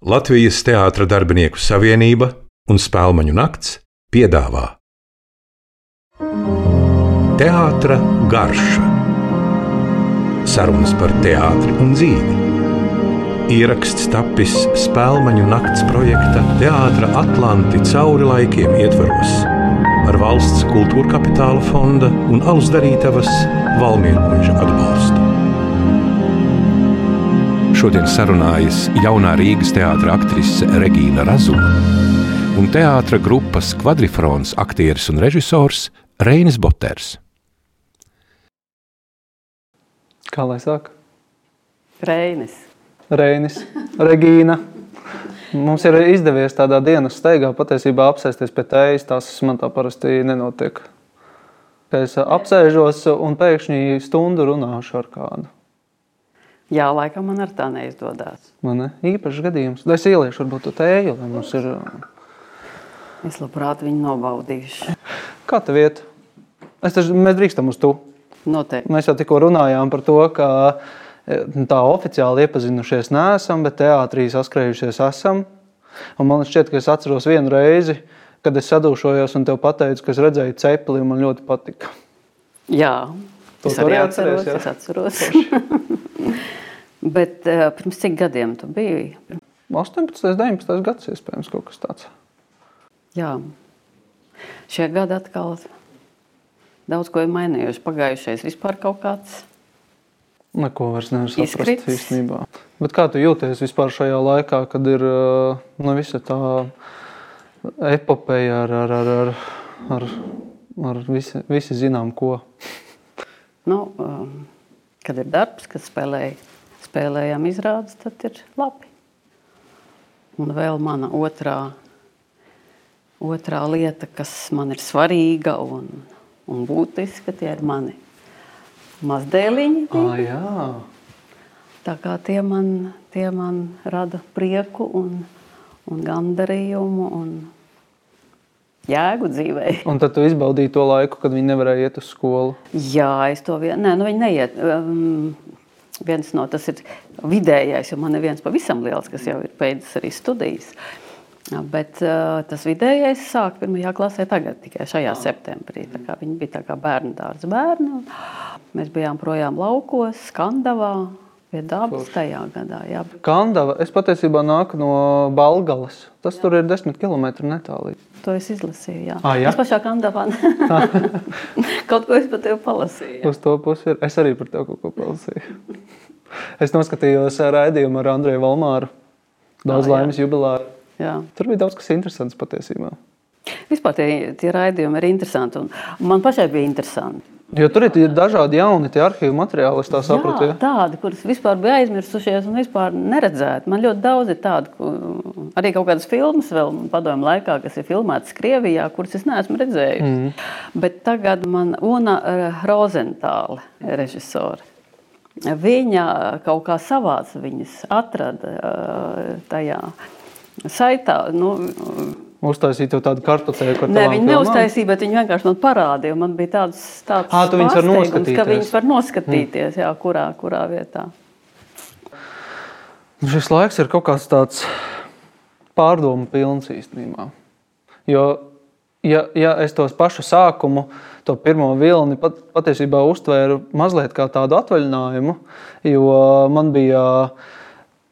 Latvijas Teātra darbinieku savienība un Spēlmaņu nakts piedāvā Teātra garša Sarunas par teātri un dzīvi. Ieraksts tapis Spēlmaņu nakts projekta Teātra Atlanti cauri laikiem ietvaros ar valsts kultūra kapitāla fonda un alus darītavas Valmiermuža atbalstu. Šodien sarunājas jaunā Rīgas teātris aktrise Regīna Razuma un teātris grupas kvadrifrons aktieris un režisors Reinis Boters. Kā lai saka? Reinis. Reinis, Regīna. Mums ir izdevies tādā dienas steigā patiesībā apsēsties pie tējas. Tas man tā parasti nenotiek. Es apsēžos un pēkšņi stundu runāšu ar kādu. Jā, laikam man ar tā neizdodas. Man ne? īpašs gadījums. Es ieliešu varbūt to tēju, lai mums ir... Es labprāt viņu nobaudīšu. Kā tev iet? Es taču, mēs drīkstam uz tu. Noteikti. Mēs jau tikko runājām par to, ka e, tā oficiāli iepazinušies neesam, bet teātrī saskrējušies esam. Un man šķiet, ka es atceros vienu reizi, kad es sadūšojos un tev pateicu, ka es redzēju cepli un man ļoti patika. Jā, To es tu arī atceros. jā? Es atceros. Bet uh, pirms cik gadiem tu biji? 18, 19 gads iespējams kaut kas tāds. Jā, šie gadi atkal daudz ko ir mainījuši. Pagājušais vispār kaut kāds. Neko vairs nevar saprast Izkritis. īstenībā. Bet kā tu jūties vispār šajā laikā, kad ir uh, nu, visa tā epopeja ar, ar, ar, ar, ar, ar visi, visi zinām ko? Nu, um, kad ir darbs, kad spēlēj, spēlējam izrādes, tad ir labi. Un vēl mana otrā, otrā lieta, kas man ir svarīga un, un būtiska, tie ir mani mazdēliņi. Ah. Tā kā tie man, tie man rada prieku un, un gandarījumu un jēgu dzīvē. Un tad tu izbaudīji to laiku, kad viņi nevarēja iet uz skolu. Jā, es to vien, nē, nu viņi neiet. Um, viens no tas ir vidējais, jo man ir viens pavisam liels, kas jau ir beidzis arī studijas. Bet uh, tas vidējais sāk pirmajā klasē tagad, tikai šajā septembrī. Tā kā Viņi bija kā bērnu dārza bērni. Mēs bijām projām laukos, Skandavā, pie dabas tajā gadā. Jā. Kandava, es patiesībā nāku no Balgalas. Tas jā. tur ir desmit km netālu. To es izlasīju. Jā. Ah, jā? Es pašā Kandavā kaut ko es par tevi palasīju. jā. Uz to pusi ir. Es arī par tevi kaut ko palasīju. es noskatījos raidījumu ar Andreju Valmāru. Daudz Ah, laimes jubilāru. Jā. Tur bija daudz kas interesants patiesībā. Vispār tie, tie raidījumi ir interesanti. Man pašai bija interesanti. Jo tur ir dažādi jauni arhīvu materiāli, es tā sapratu. Jā, tādi, kurus vispār bija aizmirsušies un vispār neredzēti. Man ļoti daudz ir tādu, arī kaut kādas filmas vēl padomju laikā, kas ir filmētas Krievijā, kuras es neesmu redzējis. Mm. Bet tagad man Una eh, Rozentāle, režisore. Viņa kaut kā savāca viņas, atrada eh, tajā saitā. Nu, Uztaisīja tev tādu kartotēku ar Nē, viņi neuztaisīja, bet viņi vienkārši man parādīja. Man bija tāds, tāds Ā, tu viņus var noskatīties. ka viņas var noskatīties, jā, kurā, kurā vietā. Nu, Šis laiks ir kaut kāds tāds pārdomu pilns īstenībā. Jo, ja, ja es tos pašu sākumu, to pirmo vilni pat, patiesībā uztvēru mazliet kā tādu atvaļinājumu, jo man bija.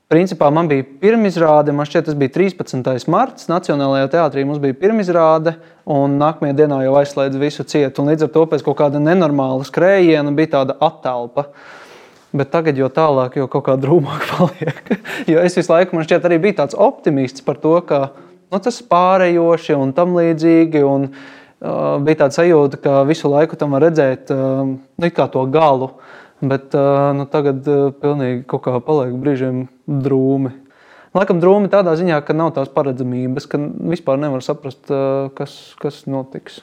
Principā man bija pirmizrāde, man šķiet, tas bija 13. marts. Nacionālajā teātrī mums bija pirmizrāde, un nākamajā dienā jau aizslēdz visu cietu. un Līdz ar to pēc kaut kāda nenormāla skrējiena bija tāda attēlpa. Bet tagad jau tālāk, jau kaut kā drūmāk paliek. jo es visu laiku, man šķiet, arī biju tāds optimists par to, ka nu, tas pārējoši un tam līdzīgi. Un, uh, bija tāds sajūta, ka visu laiku tam var redzēt uh, nu, to galu. Bet nu, tagad pilnīgi kaut kā paliek brīžiem drūmi. Laikam drūmi tādā ziņā, ka nav tās paredzamības, ka vispār nevar saprast, kas, kas notiks.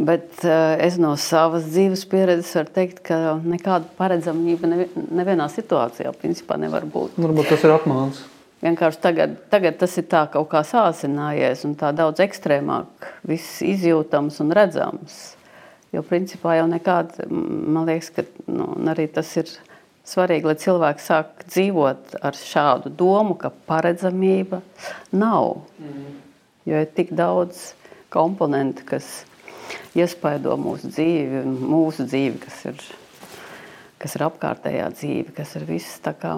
Bet es no savas dzīves pieredzes varu teikt, ka nekāda paredzamība nevi- nevienā situācijā principā nevar būt. Varbūt tas ir apmāns. Vienkārši tagad, tagad tas ir tā kaut kā sāsinājies un tā daudz ekstrēmāk viss izjūtams un redzams. Jo principā jau nekāda, man liekas, ka nu, arī tas ir svarīgi, lai cilvēki sāk dzīvot ar šādu domu, ka paredzamība nav. Mm. Jo ir tik daudz komponentu, kas iespaido mūsu dzīvi, mūsu dzīvi, kas ir, kas ir apkārtējā dzīve, kas ir viss tā kā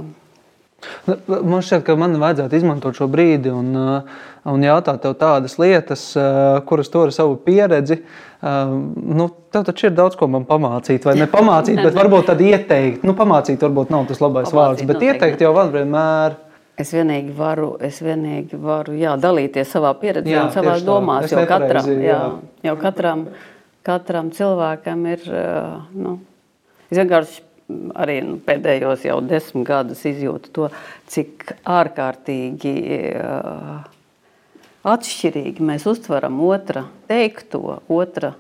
Man šķiet, ka man vajadzētu izmantot šo brīdi un, uh, un jautāt tev tādas lietas, uh, kuras tu ar savu pieredzi. Uh, nu, tev taču ir daudz ko man pamācīt, vai ne pamācīt, bet varbūt tad ieteikt. Nu, pamācīt varbūt nav tas labais pamācīt, vārds, bet noteikti. ieteikt jau vienmēr. Es vienīgi varu, es vienīgi varu jā, dalīties savā pieredzē jā, un savā domās, jo katram, jā, jau katram, katram cilvēkam ir, nu, es vienkārši arī nu, pēdējos jau desmit gadus izjūtu to, cik ārkārtīgi uh, atšķirīgi mēs uztveram otra teikto, otra,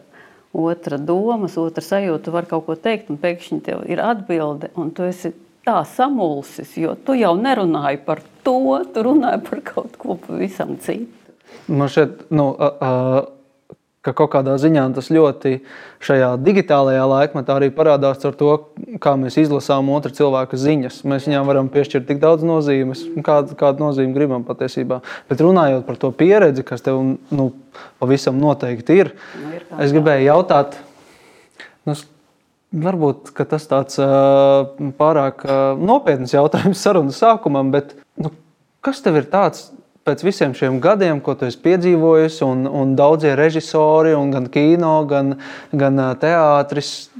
otra domas, otra sajūta. Var kaut ko teikt, un pēkšņi tev ir atbilde, un tu esi tā samulsis, jo tu jau nerunāji par to, tu runāji par kaut ko pavisam citu. Man šeit, nu, uh, uh ka kaut kādā ziņā tas ļoti šajā digitālajā laikmetā arī parādās ar to, kā mēs izlasām otra cilvēka ziņas. Mēs viņām varam piešķirt tik daudz nozīmes, kādu, kādu nozīmi gribam patiesībā. Bet runājot par to pieredzi, kas tev nu, pavisam noteikti ir, nu, ir es gribēju jautāt, nu, varbūt tas tāds pārāk nopietns jautājums sarunas sākumam, bet nu, kas tev ir tāds? Pēc visiem šiem gadiem, ko tu esi piedzīvojis, un, un daudzie režisori, un gan kino, gan, gan teātris,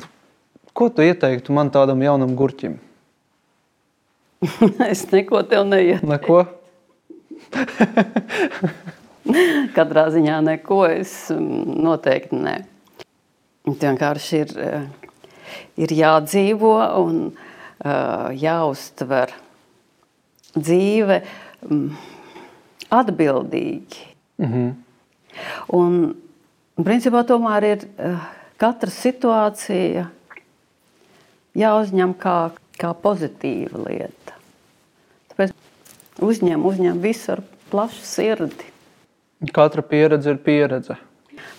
ko tu ieteiktu man tādam jaunam gurķim? es neko tev neieteiktu. Neko? Katrā ziņā neko es noteikti ne. Vienkārši ir, ir jādzīvo un jāuztver dzīve. Um, atbildīgi. Mm -hmm. Un, principā, tomēr ir uh, katra situācija jāuzņem kā, kā pozitīva lieta. Tāpēc uzņem, uzņem visu ar plašu sirdi. Katra pieredze ir pieredze.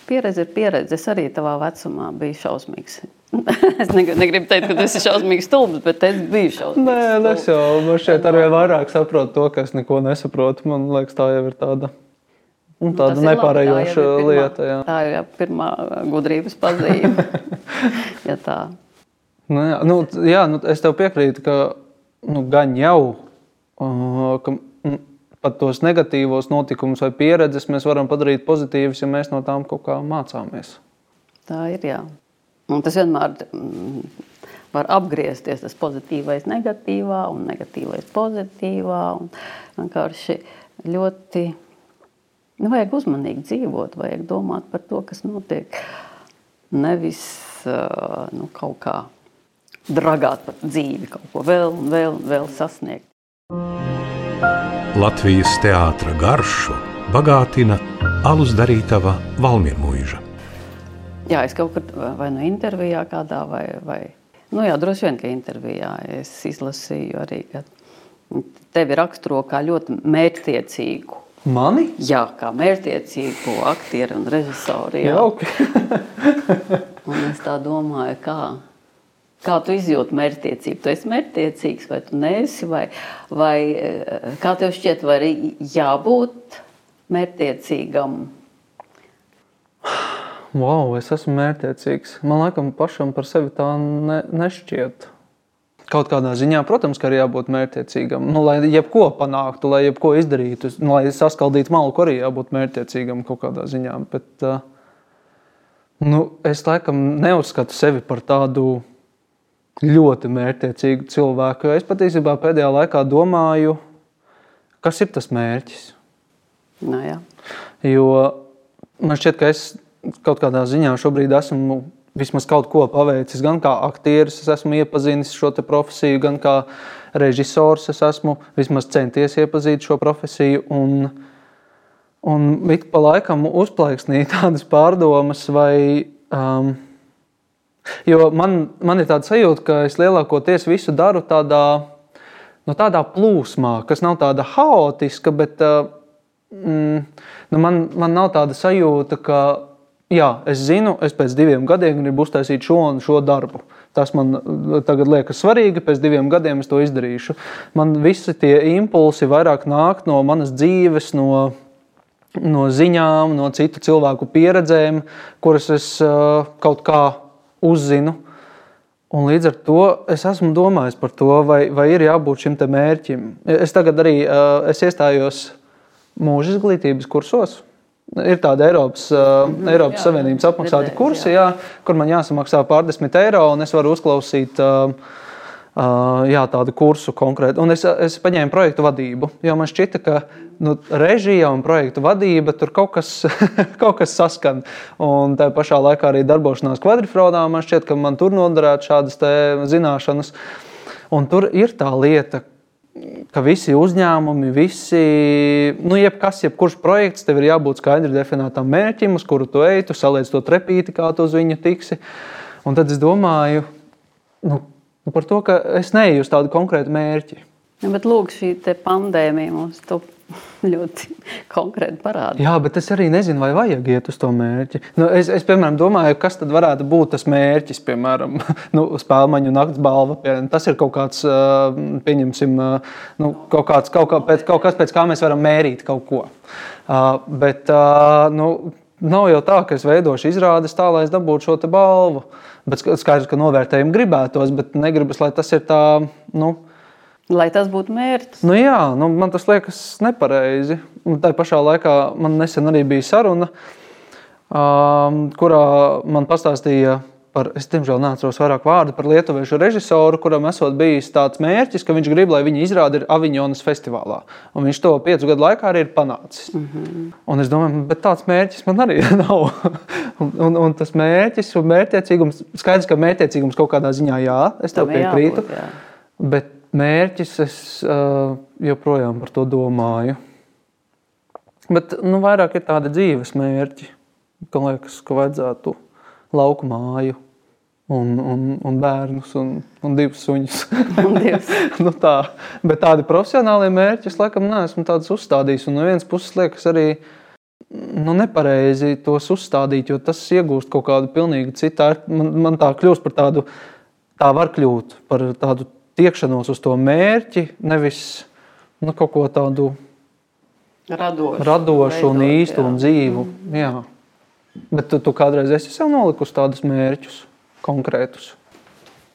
Pieredze ir pieredze. Es arī tavā vecumā biju šausmīgs. es negribu teikt, ka tas ir šausmīgs stulbs, bet es biju šausmīgs. Nē, es jau man šeit arvien vairāk saprotu to, ka es neko nesaprotu. Man liekas, tā jau ir tāda. Un nu, tāda nepārējoša pirmā, lieta. Jā. Tā ir pirmā gudrības pazīme. ja tā. Nu, jā, nu, jā, nu, es tev piekrītu, ka nu, gan jau uh, ka, mm, pat tos negatīvos notikumus vai pieredzes mēs varam padarīt pozitīvus, ja mēs no tām kaut kā mācāmies. Tā ir. Jā. Un tas vienmēr mm, var apgriezties, tas pozitīvais, negatīvā un negatīvais pozitīvā. Un vienkārši ļoti nu, vajag uzmanīgi dzīvot, vajag domāt par to, kas notiek. Nevis nu, kaut kā dragāt par dzīvi, kaut ko vēl un vēl, vēl sasniegt. Latvijas teātra garšu bagātina alus darītava Valmīra Mūža. Jā, es kaut kur vai nu intervijā kādā, vai, vai nu jā, droši vien, ka intervijā es izlasīju arī, ka tevi raksturo kā ļoti mērķtiecīgu. Mani? Jā, kā mērķtiecīgu aktieru un režisoru. Jā, okay. un es tā domāju, kā, kā tu izjūti mērķtiecību. Tu esi mērķtiecīgs vai tu neesi, vai, vai kā tev šķiet, vai jābūt mērķtiecīgam wow, es esmu mērķiecīgs. Man liekas, pašam par sevi tā ne, nešķiet. Kaut kādā ziņā, protams, ka arī jābūt mērķiecīgam. Nu, lai jebko panāktu, lai jebko izdarītu, nu, lai saskaldītu malku, arī jābūt mērķiecīgam kaut kādā ziņā. Bet, uh, nu, es laikam neuzskatu sevi par tādu ļoti mērķiecīgu cilvēku. Es patiesībā pēdējā laikā domāju, kas ir tas mērķis. No, nu jā. jo man šķiet, ka es kaut kādā ziņā šobrīd esmu vismaz kaut ko paveicis. Gan kā aktieris, es esmu iepazinis šo profesiju, gan kā režisors, es esmu vismaz centies iepazīt šo profesiju. Un, un ik pa laikam uzplaiksnīja tādas pārdomas, vai. Um, jo man, man ir tāda sajūta, ka es lielākoties visu daru tādā, no tādā plūsmā, kas nav tāda haotiska, bet uh, mm, nu man, man nav tāda sajūta, ka jā, es zinu, es pēc diviem gadiem gribu uztaisīt šo un šo darbu. Tas man tagad liekas svarīgi, pēc diviem gadiem es to izdarīšu. Man visi tie impulsi vairāk nāk no manas dzīves, no, no ziņām, no citu cilvēku pieredzēm, kuras es uh, kaut kā uzzinu. Un līdz ar to es esmu domājis par to, vai, vai ir jābūt šim mērķim. Es tagad arī uh, es iestājos mūža izglītības kursos. Ir tāda Eiropas, uh, Eiropas jā, Savienības apmaksāta kursi, jā. Jā, kur man jāsamaksā pārdesmit eiro, un es varu uzklausīt uh, uh, jā, tādu kursu konkrēti. Un es, es paņēmu projektu vadību, jo man šķita, ka nu, režija un projektu vadība tur kaut kas, kaut kas saskan. Un tā pašā laikā arī darbošanās kvadrifrodā man šķiet, ka man tur noderētu šādas zināšanas. Un tur ir tā lieta, ka visi uzņēmumi, visi, nu, jebkas, jebkurš projekts, tev ir jābūt skaidri definētam mērķim, uz kuru tu ej, tu saliec to trepīti, kā tu uz viņu tiksi. Un tad es domāju nu, par to, ka es neeju uz tādu konkrētu mērķi. Ja, bet lūk, šī pandēmija mums to ļoti konkrēti parāda. Jā, bet es arī nezinu, vai vajag iet uz to mērķi. Nu, es, es, piemēram, domāju, kas tad varētu būt tas mērķis, piemēram, nu, spēļu naktas balva. Tas ir kaut kāds, pieņemsim, nu, kaut, kāds, kaut, kā, pēc, kaut kas, pēc kā mēs varam mērīt kaut ko. Bet, nu, nav jau tā, ka es veidošu izrādes tā, lai es dabūtu šo balvu. Bet skaidrs, ka novērtējumu gribētos, bet negribas, lai tas ir tā. Nu, Lai tas būtu mērķis. Nu jā, nu, man tas liekas nepareizi. Tā pašā laikā man nesen arī bija saruna, um, kurā man pastāstīja par, es diemžēl neatceros vairāk vārdu, par lietuviešu režisoru, kuram esot bijis tāds mērķis, ka viņš grib, lai viņa izrāda ir Aviņonas festivālā. Un viņš to piecu gadu laikā arī ir panācis. Mm -hmm. Un es domāju, bet tāds mērķis man arī nav. un, un, un tas mērķis un mērķiecīgums, skaidrs, ka mērķiecīgums kaut kādā ziņā jā, es tev piekrītu. Jābūt, jā. Bet mērķis, es uh, joprojām par to domāju. Bet nu, vairāk ir tādi dzīves mērķi, ka liekas, ka vajadzētu lauku māju. Un, un, un bērnus, un, un divus suņus. nu tā. Bet tādi profesionāli mērķi es laikam neesmu uzstādījis. Un no vienas puses liekas arī nu, nepareizi tos uzstādīt, jo tas iegūst kaut kādu pilnīgi citu. Man, man tā kļūst par tādu, tā var kļūt par tādu tiekšanos uz to mērķi, nevis nu, kaut ko tādu radošu, radošu un īstu jā. un dzīvu. Mm. Jā. Bet tu, tu kādreiz esi sev nolikusi tādus mērķus konkrētus?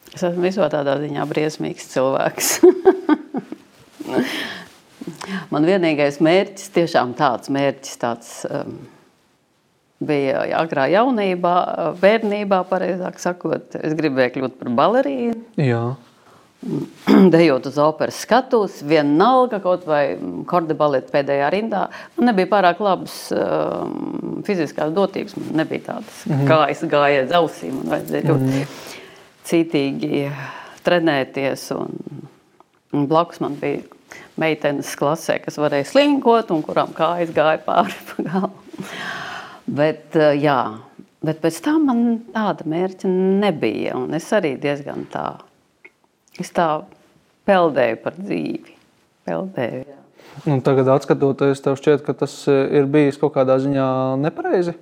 Es esmu visā tādā ziņā briesmīgs cilvēks. Man vienīgais mērķis, tiešām tāds mērķis, tāds, um, bija agrā jaunībā, bērnībā, pareizāk sakot, es gribēju kļūt par balerīnu. Jā. dejot uz operas skatuves, vienalga kaut vai kordebaleta pēdējā rindā. Man nebija pārāk labas um, fiziskās dotības, man nebija tādas mm -hmm. kājas gājiet ausīm un vajadzēja ļoti mm -hmm. cītīgi trenēties. Un, un blakus man bija meitenes klasē, kas varēja slinkot un kurām kājas gāja pāri pa galvu. Bet, uh, jā, bet pēc tam man tāda mērķa nebija, es arī diezgan tā Es tā peldēju par dzīvi. Peldēju, jā. Un tagad, skatoties, tev šķiet, ka tas e, ir bijis kaut kādā ziņā nepareizi?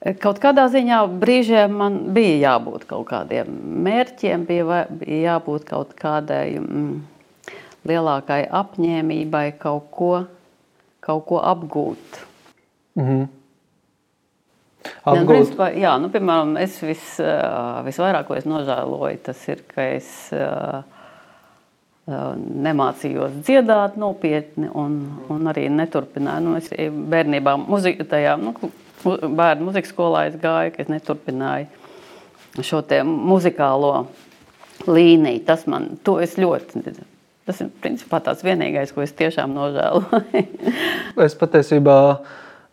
E, kaut kādā ziņā brīžiem man bija jābūt kaut kādiem mērķiem, bija, bija jābūt kaut kādai mm, lielākai apņēmībai kaut ko, kaut ko apgūt. Mm -hmm. Apgūt. Principā, jā, nu, piemēram, es vis, visvairāk, nožēloju, tas ir, ka es nemācījos dziedāt nopietni un, un arī neturpināju. Nu, es bērnībā, muzika, tajā, nu, bērnu muzikas skolā es gāju, ka es neturpināju šo muzikālo līniju. Tas man, ļoti, tas ir principā tāds vienīgais, ko es tiešām nožēloju. es patiesībā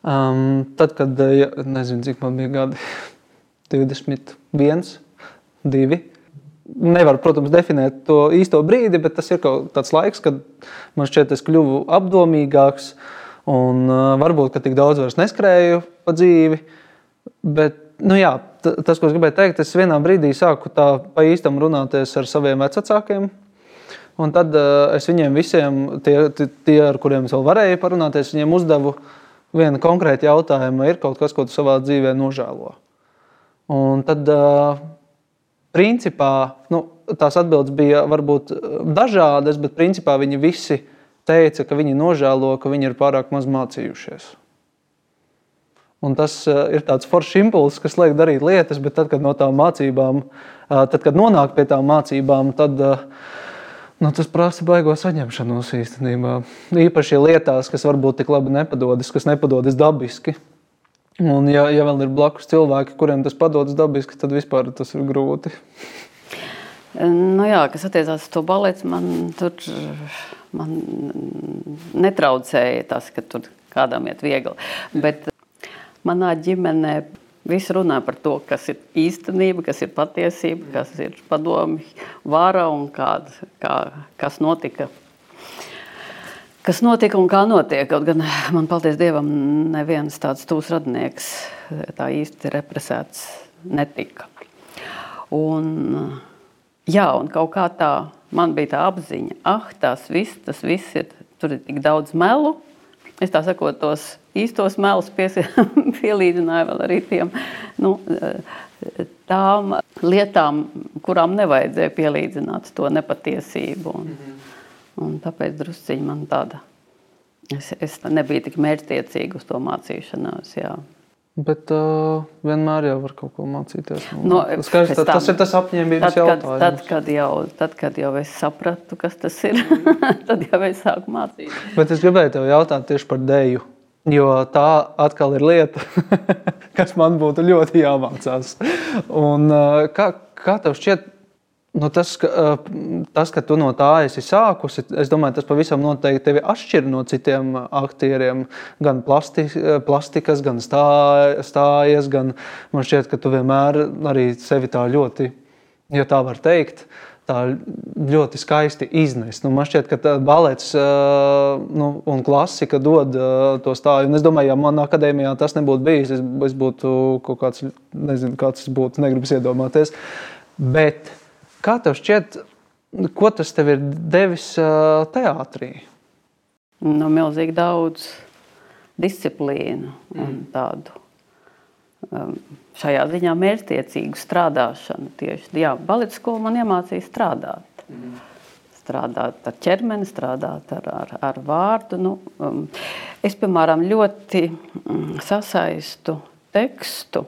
Um, tad, kad ja, nezinu, cik man bija gadi, 21, 2. Nevaru, protams, definēt to īsto brīdi, bet tas ir kaut tāds laiks, kad man šķiet, es kļuvu apdomīgāks. Un uh, varbūt, ka tik daudz vairs neskrēju pa dzīvi. Bet, nu jā, tas, ko es gribēju teikt, es vienā brīdī sāku tā pa īstam runāties ar saviem vecākiem. Un tad uh, es viņiem visiem, tie, tie, ar kuriem es vēl varēju parunāties, viņiem uzdevu uh, viena konkrēta jautājuma ir kaut kas, ko tu savā dzīvē nožēlo. Un tad, principā, nu, tās atbildes bija varbūt dažādas, bet principā viņi visi teica, ka viņi nožēlo, ka viņi ir pārāk maz mācījušies. Un tas ir tāds foršs impulss, kas liek darīt lietas, bet tad, kad no tām mācībām, tad, kad nonāk pie tām mācībām, tad nu, tas prasa baigo saņemšanos īstenībā. Īpaši lietās, kas varbūt tik labi nepadodas, kas nepadodas dabiski. Un, ja, ja vēl ir blakus cilvēki, kuriem tas padodas dabiski, tad vispār tas ir grūti. Nu jā, kas attiecās uz to baleti, man tur man netraucēja tas, ka tur kādam iet viegli. Bet manā ģimenē visi runā par to, kas ir īstenība, kas ir patiesība, kas ir padomi, vara un kā, kā, kas notika. Kas notika un kā notiek. Kaut gan man, paldies Dievam, neviens tāds tūs radinieks tā īsti represēts netika. Un, jā, un kaut kā tā man bija tā apziņa, ah, tas viss, tas viss ir, tur ir tik daudz melu. Es tā sakot, tos īstos melus pielīdzināju vēl arī tiem, nu, tām lietām, kurām nevajadzēja pielīdzināt to nepatiesību. Un, un tāpēc drusciņi man tāda, es, es nebiju tik mērķtiecīga uz to mācīšanos. Jā. Bet uh, vienmēr jau var kaut ko mācīties. No, nu, Skaidrs, tad, tam, tas ir tas apņēmības tad, jautājums. Tad kad, jau, tad, kad jau es sapratu, kas tas ir, tad jau es sāku mācīties. Bet es gribēju tev jautāt tieši par deju. Jo tā atkal ir lieta, kas man būtu ļoti jāmācās. Un, kā, kā tev šķiet, nu, tas, ka, tas, ka tu no tā esi sākusi, es domāju, tas pavisam noteikti tevi atšķir no citiem aktieriem. Gan plasti, plastikas, gan stājas, gan man šķiet, ka tu vienmēr arī sevi tā ļoti, ja tā var teikt, tā ļoti skaisti iznes. Nu, man šķiet, ka balets nu, un klasika dod to stāju. Un es domāju, ja manā akadēmijā tas nebūtu bijis, es, es būtu kaut kāds, nezinu, kāds būtu, negribas iedomāties. Bet kā tev šķiet, ko tas tev ir devis teātrī? Nu, milzīgi daudz disciplīnu un mm. tādu um, šajā ziņā mērķtiecīgu strādāšanu. Tieši jā, baleta skola man iemācīja strādāt. Mm. Strādāt ar ķermeni, strādāt ar, ar, ar vārdu. Nu, um, es, piemēram, ļoti sasaistu tekstu,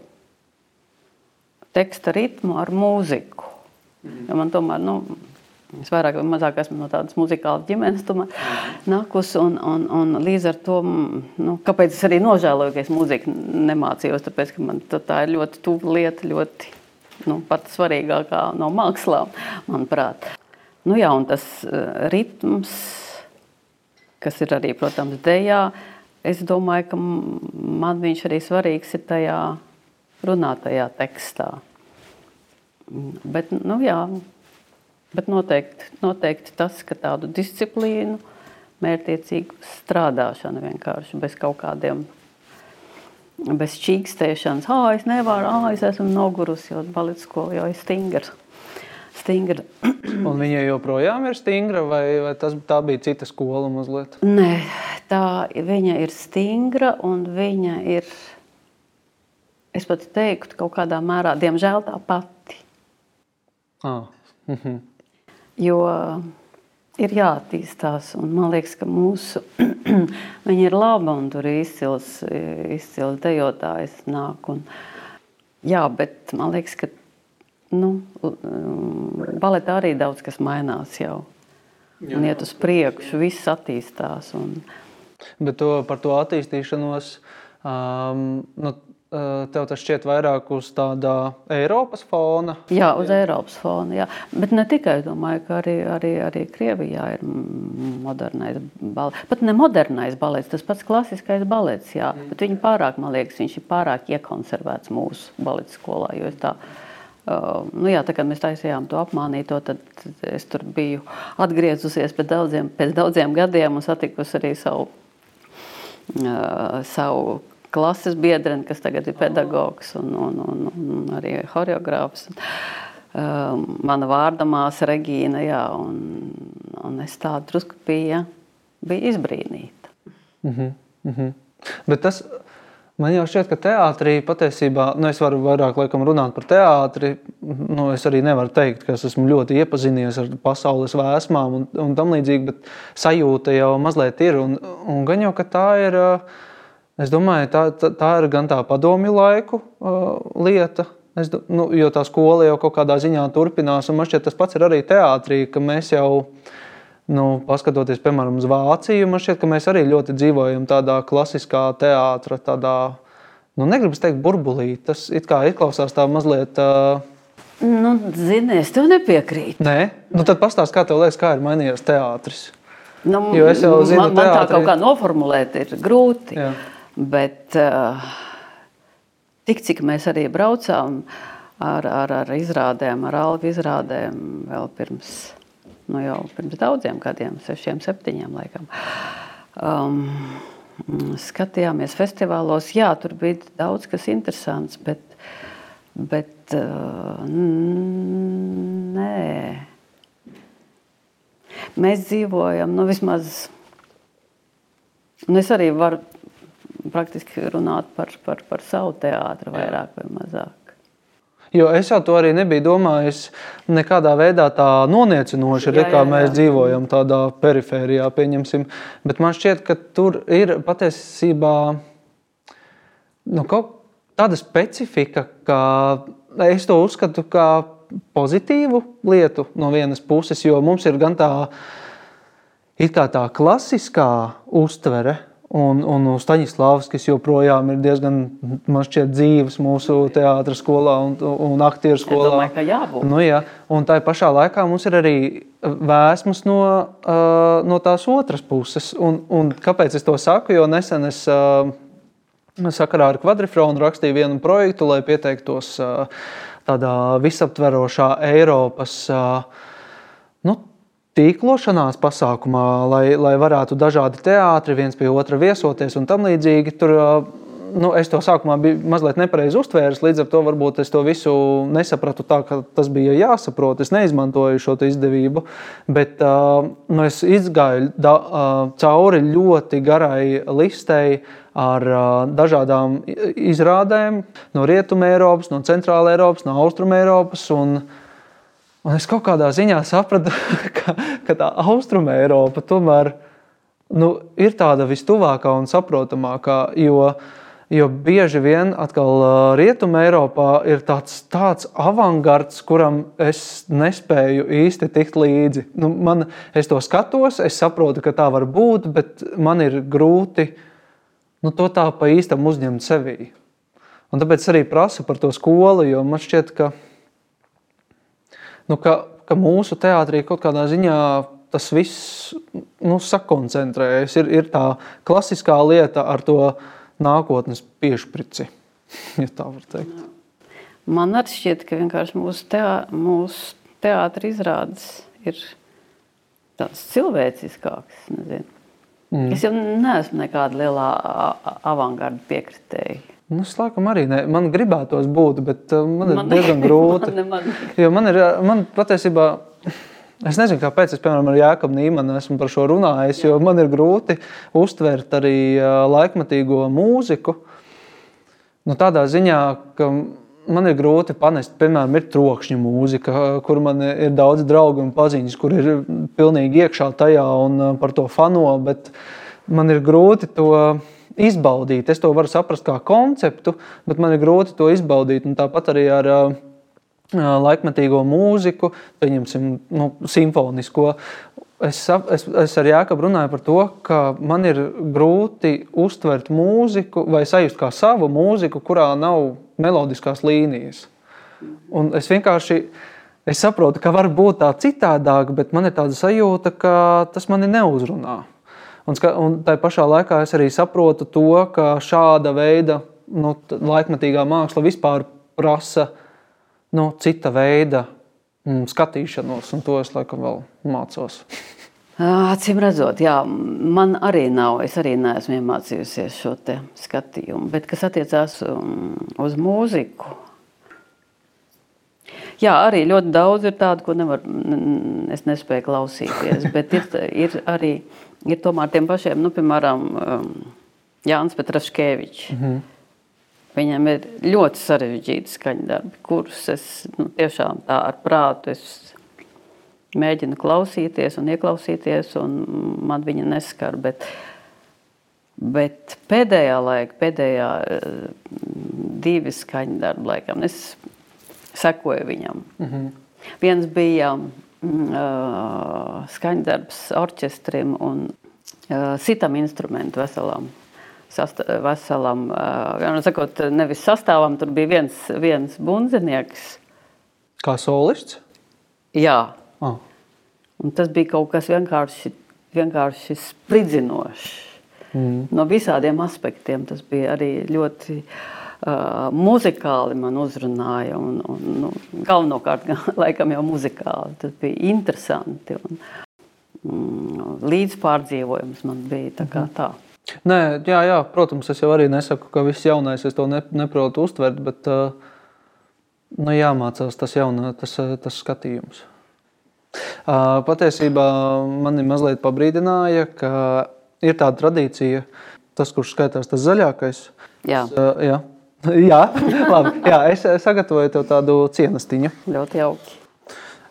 teksta ritmu ar mūziku. Ja man tomēr, nu, Es vairāk vai mazāk esmu no tādas muzikālas ģimenes nākus, un, un, un līdz ar to, nu, kāpēc es arī nožēloju, ka es mūziku nemācījos, tāpēc, ka man tā ir ļoti tuva lieta, ļoti nu, pat svarīgākā no mākslām, manuprāt. Nu jā, un tas uh, ritms, kas ir arī, protams, dejā, es domāju, ka man viņš arī svarīgs ir tajā runātajā tekstā. Bet, nu jā, Bet noteikti, noteikti tas, ka tādu disciplīnu, mērķiecīgu strādāšanu vienkārši bez kaut kādiem, bez čīkstēšanas. Ah, es nevaru, ah, es esmu nogurusi, jo balets skola jau ir stingra. stingra. Un viņa joprojām ir stingra, vai, vai tas, tā bija cita skola mazliet? Nē, tā viņa ir stingra un viņa ir, es pat teiktu, kaut kādā mērā, diemžēl tā pati. Ah. Mhm. Jo ir jāattīstās, un man liekas, ka mūsu viņa ir laba un tur ir izcils, izcils dejotājs nāk. Un, jā, bet man liekas, ka nu, baletā arī daudz kas mainās jau. Jā, un iet uz priekšu, viss attīstās. Un... Bet to, par to attīstīšanos, um, nu, Eh, tev tas šķiet vairāk uz tāda Eiropas fona? Jā, uz jā. Eiropas fona. Jā. Bet ne tikai, domāju, ka arī, arī, arī Krievijā ir modernais balets. Pat ne modernais balets, tas pats klasiskais balets, jā. Mm. Bet viņi pārāk, man liekas, viņš ir pārāk iekonservēts mūsu baleta skolā. Tā, uh, nu jā, tā kā mēs taisījām to apmānīto, tad es tur biju atgriezusies pēc daudziem, pēc daudziem gadiem un satikusi arī savu, uh, savu klases biedrene, kas tagad ir pedagogs un, un, un, un arī choreogrāfs. Um, mana vārda māsa Regīna, jā, un, un es tādu drusku bija, bija izbrīnīta. Mm -hmm, mm -hmm. Bet tas man jau šķiet, ka teātrī patiesībā, nu, es varu vairāk laikam runāt par teātri. Nu, es arī nevaru teikt, ka es esmu ļoti iepazinies ar pasaules vēsmām un, un tam līdzīgi, bet sajūta jau mazliet ir. Un, un gan jau, ka tā ir, es domāju, tā, tā, tā ir gan tā padomju laiku uh, lieta, Es, nu, jo tā skola jau kaut kādā ziņā turpinās, man šķiet, tas pats ir arī teātrī, ka mēs jau Nu, paskatoties, piemēram, uz Vāciju, man šķiet, ka mēs arī ļoti dzīvojam tādā klasiskā teātrā, tādā, nu, negribu teikt, burbulī. Tas it kā izklausās tā mazliet. Uh, Nu, zini, es tev nepiekrītu. Nē, nu, tad pastāsti, kā tev liekas, kā ir mainījies teātris. Nu, Jo es jau zinu, man, man tā teātrī- kaut kā noformulēt ir grūti. Jā. Bet uh, tik cik mēs arī braucām ar, ar, ar izrādēm, ar algu izrādēm vēl pirms, nu jau pirms daudziem gadiem, sešiem, septiņiem laikam. Um, skatījāmies festivālos, jā, tur bija daudz kas interesants, bet, bet uh, nē. Mēs dzīvojam, nu vismaz, nu es arī varu praktiski runāt par, par, par savu teātru vairāk vai mazāk. Jo es jau to arī nebiju domājis nekādā veidā tā noniecinoši, Jā, re, kā jā, mēs jā. dzīvojam tādā perifērijā, pieņemsim. Bet man šķiet, ka tur ir patiesībā nu, kaut tāda specifika, ka es to uzskatu par pozitīvu lietu no vienas puses, jo mums ir gan tā, kā tā klasiskā uztvere. Un, un Staņdārzs joprojām ir diezgan man šķiet, dzīves mūsu teātris skolā un, un aktieru skolā. domāju, ka jābūt. Nu, jā, un tā pašā laikā mums ir arī vēsmas no, uh, no tās otras puses. Un, un kāpēc es to saku? Jo nesen es uh, sakarā ar kvadrifronu rakstīju vienu projektu, lai pieteiktos uh, tādā visaptverošā Eiropas. Uh, nu, tīklošanās pasākumā, lai, lai varētu dažādi teātri viens pie otra viesoties un tam līdzīgi. Tur, nu, es to sākumā biju mazliet nepareizi uztvēris, līdz ar to varbūt es to visu nesapratu tā, ka tas bija jāsaprot. Es neizmantoju šo izdevību, bet nu, es izgāju da, cauri ļoti garai listei ar dažādām izrādēm no Rietumē Eiropas, no Centrāla Eiropas, no Austrumē Eiropas. Un, Un es kaut kādā ziņā sapratu, ka, ka tā austrumē Eiropa tomēr nu, ir tāda vistuvākā un saprotamākā. Jo, jo bieži vien atkal rietumē Eiropā ir tāds, tāds avangards, kuram es nespēju īsti tikt līdzi. Nu, man, es to skatos, es saprotu, ka tā var būt, bet man ir grūti nu, to tā pa īstam uzņemt sevī. Un tāpēc arī prasu par to skolu, jo man šķiet, ka nu, ka, ka mūsu teātrī kaut kādā ziņā tas viss nu, sakoncentrējas. Ir, ir tā klasiskā lieta ar to nākotnes piešprici, ja tā var teikt. Man arī šķiet, ka vienkārši mūsu, teā, mūsu teātris izrādes ir tāds cilvēciskāks. Nezinu. Mm. Es jau neesmu nekāda lielā a- a- avangarda piekritēja. Nu, es laikam arī ne. Man gribētos būt, bet uh, man ir Man- diezgan grūti. man nemaz- Jo man ir, man patiesībā, es nezinu, kāpēc es, piemēram, ar Jāekabu Nīmanu esmu par šo runājis, jo man ir grūti uztvert arī uh, laikmatīgo mūziku. Nu, tādā ziņā, ka man ir grūti panest, piemēram, ir trokšņa mūzika, kur man ir daudz draugu un paziņas, kur ir pilnīgi iekšā tajā un par to fano, bet man ir grūti to izbaudīt. Es to varu saprast kā konceptu, bet man ir grūti to izbaudīt. Un tāpat arī ar uh, laikmetīgo mūziku, pieņemsim, nu, simfonisko. Es, es, es ar Jāekabu runāju par to, ka man ir grūti uztvert mūziku vai sajust kā savu mūziku, kurā nav melodiskās līnijas. Un es vienkārši es saprotu, ka var būt tā citādāk, bet man ir tāda sajūta, ka tas mani neuzrunā. Un, un tā pašā laikā es arī saprotu to, ka šāda veida nu, laikmetīgā māksla vispār prasa nu, cita veida mm, skatīšanos, un to es laikam vēl mācos. Acīm redzot, jā, man arī nav. Es arī neesmu iemācījusies šo skatījumu. Bet kas attiecās um, uz mūziku, jā, arī ļoti daudz ir tādu, ko nevar, es nespēju klausīties. Bet ir, ir arī ir tomēr tiem pašiem, nu, piemēram, um, Jānis Petraškevičs. Mm -hmm. Viņam ir ļoti sarežģīti skaņdarbi, kurus es nu, tiešām tā ar prātu es mēģinu klausīties un ieklausīties, un man viņa neskar. Bet, bet pēdējā laikā, pēdējā divi skaņdarbi, laikam, es sekoju viņam. Mm -hmm. Viens bija skaņdarbs orķestrim un sitam instrumentu veselam. Sast, veselam, uh, sakot, nevis sastāvam, tur bija viens, viens bunzinieks. Kā solists? Jā. Oh. Un tas bija kaut kas vienkārši, vienkārši spridzinošs. Mm. No visādiem aspektiem tas bija arī ļoti uh, Uh, muzikāli man uzrunāja. Un, un, nu, galvenokārt, laikam jau muzikāli. Tas bija interesanti. Un, mm, līdzpārdzīvojums man bija tā. Kā mhm. tā. Nē, jā, jā, protams, es jau arī nesaku, ka viss jaunais es to ne, neprotu uztvert, bet uh, nu, jāmācās tas, jaunā, tas, tas skatījums. Uh, patiesībā mani mazliet pabrīdināja, ka ir tāda tradīcija, tas, kurš skaitās tas zaļākais. Jā. Tas, jā Jā, labi. Jā, es sagatavoju tev tādu cienestiņu. Ļoti jauki.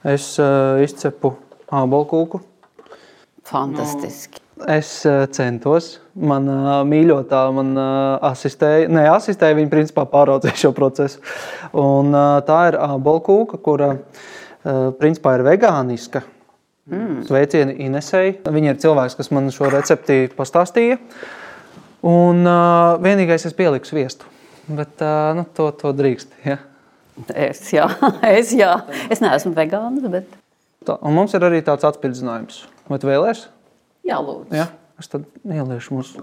Es uh, izcepu ābolkūku. Fantastiski. Es uh, centos. Man uh, mīļotā man uh, asistēja. Nē, asistēja viņa principā pāraudzīja šo procesu. Un, uh, tā ir ābolkūka, kura uh, principā ir vegāniska. Mm. Sveicieni Inesei. Viņa ir cilvēks, kas man šo recepti pastāstīja. Un uh, vienīgais es pieliku sviestu. Bet nu, to, to drīkst. Ja? Es, jā, es, jā. es neesmu vegāns. Bet... Tā, un mums ir arī tāds atspildzinājums. Vai tu vēlēsies? Jā, lūdzu. Ja? Es tad ieliešu mums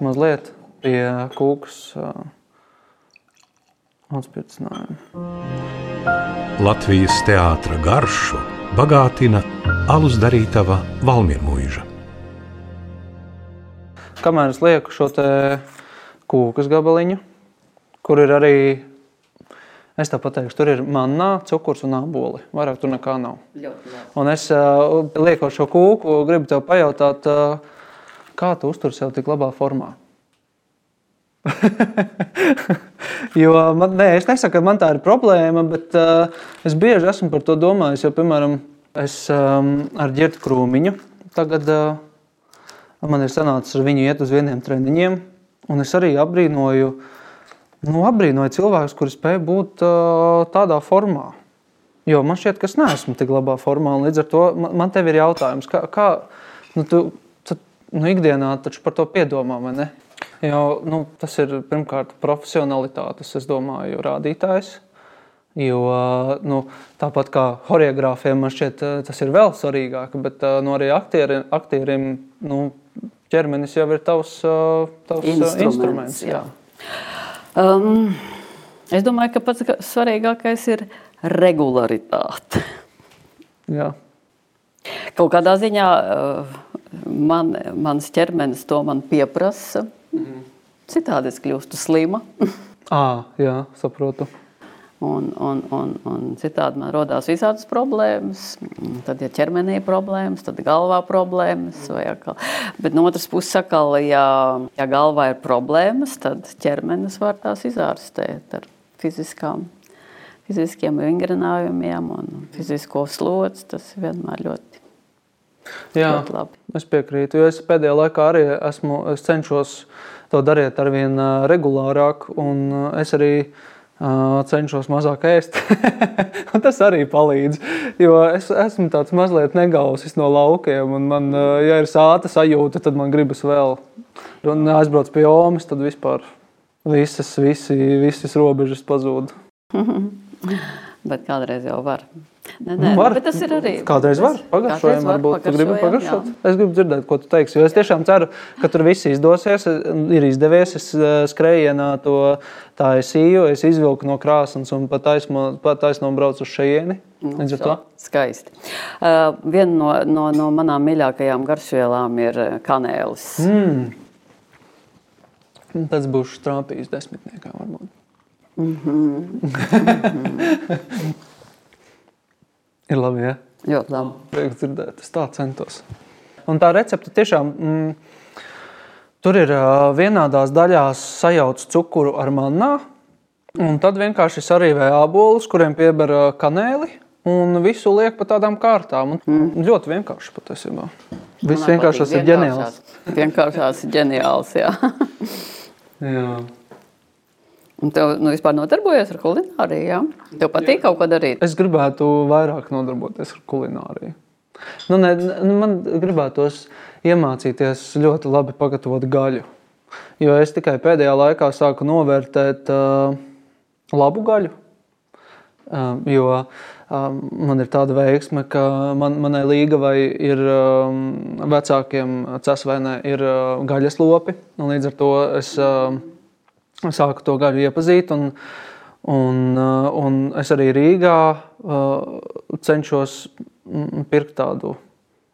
mazliet pie kūkas uh, atspildzinājumu. Latvijas teātra garšu bagātina alus darītava Valmiermuiža. Kamēr es lieku šo te kūkas gabaliņu, kur ir arī, es tā pateikšu, tur ir manā, cukurs un āboli. Vairāk tur nekā nav. Ļoti labi. Un es uh, liekot šo kūku, gribu tev pajautāt, uh, kā tu uztur sev tik labā formā? jo man, nē, es nesaku, ka man tā ir problēma, bet uh, es bieži esmu par to domājis. Jo, piemēram, es um, ar ģērbtu krūmiņu tagad uh, man ir sanācis ar viņu iet uz vieniem treniņiem, un es arī apbrīnoju uh, nu, apbrīnoju cilvēkus, kuri spēj būt uh, tādā formā. Jo man šķiet, ka es neesmu tik labā formā. Līdz ar to man, man te ir jautājums, kā, kā nu, tu, tu nu, ikdienā par to piedomā? Jo, nu, tas ir pirmkārt profesionalitātes, es domāju, rādītājs. Jo, nu, tāpat kā choreogrāfiem, man šķiet, tas ir vēl svarīgāk, bet nu, arī aktierim, aktierim nu, ķermenis jau ir tavs, tavs instruments. instruments jā. Jā. Um, es domāju, ka pats svarīgākais ir regularitāte. Jā. Kaut kādā ziņā uh, man, mans ķermenis to man pieprasa. Mm. Citādi es kļūstu slima. à, jā, saprotu. Un, un, un, un citādi man radās visādas problēmas. Tad, ja ķermenī ir problēmas, tad galvā ir problēmas. Atkal. Bet no otras puses, sakal, ja, ja galvā ir problēmas, tad ķermenis var tās izārstēt ar fiziskām, fiziskiem vingrinājumiem un fizisko slodzi. Tas vienmēr ļoti, Jā, ļoti labi. Es piekrītu, es pēdējā laikā arī esmu, es cenšos to darīt ar vien regulārāk. Es arī cenšos mazāk ēst. tas arī palīdz. Jo es esmu tāds mazliet negausis no laukiem, un man, ja ir sāta sajūta, tad man gribas vēl. Un aizbrauc pie Omas, tad vispār visas, visi, visas robežas pazūd. Bet kādreiz jau var. Nē, nē, var, bet tas ir arī. Kādreiz var pagaršojam, varbūt tu gribi pagaršot. Jā. Es gribu dzirdēt, ko tu teiksi, jo es tiešām ceru, ka tur viss izdosies, ir izdevies. Es skrējienā to tā es izvilku no krāsnes un pat taisno braucu uz šejieni. Ar to. Skaisti. Uh, viena no, no, no manām mīļākajām garšvielām ir kanēlis. Mm. Tas būs trāpījis desmitniekā varbūt. Mm -hmm. Ir labi, ja? Ļoti labi. Prieks dzirdēt, es tā centos. Un tā recepte tiešām, mm, Tur ir uh, vienādās daļās sajauts cukuru ar mannā, un tad vienkārši sarīvē ābolus, kuriem pieber uh, kanēli, un visu liek pa tādām kārtām. Un mm. Ļoti vienkārši patiesībā. Viss vienkārši ir ģeniāls. Vienkāršās ir ģeniāls, jā. jā. Un tev nu, vispār nodarbojies ar kulināriju, jā? Tev patīk jā. kaut ko darīt? Es gribētu vairāk nodarboties ar kulināriju. Nu, ne, nu, man gribētos iemācīties ļoti labi pagatavot gaļu. Jo es tikai pēdējā laikā sāku novērtēt uh, labu gaļu. Uh, jo uh, man ir tāda veiksme, ka man, manai līgavai ir um, vecākiem cesvainē ir uh, gaļas lopi. Līdz ar to es uh, sāku to gaļu iepazīt. Un, un, uh, un es arī Rīgā uh, cenšos pirkt tādu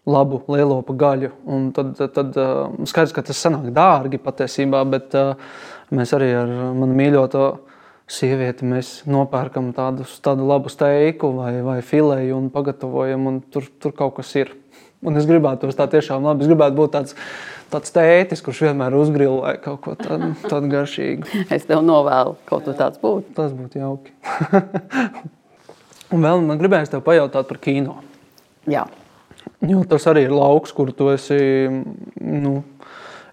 labu lielopu gaļu. Un tad, tad skaidrs, ka tas sanāk dārgi patiesībā, bet mēs arī ar manu mīļoto sievieti mēs nopērkam tādus, tādu labu steiku vai, vai filēju un pagatavojam, un tur, tur kaut kas ir. Un es gribētu to tiešām labi. Es gribētu būt tāds, tāds tētis, kurš vienmēr uzgrilē kaut ko tādu, tādu garšīgu. Es tev novēlu, kaut kas tāds būtu. Tas būtu jauki. un vēl man gribējās tev pajautāt par kino. Jā. Jo tas arī ir lauks, kur tu esi nu,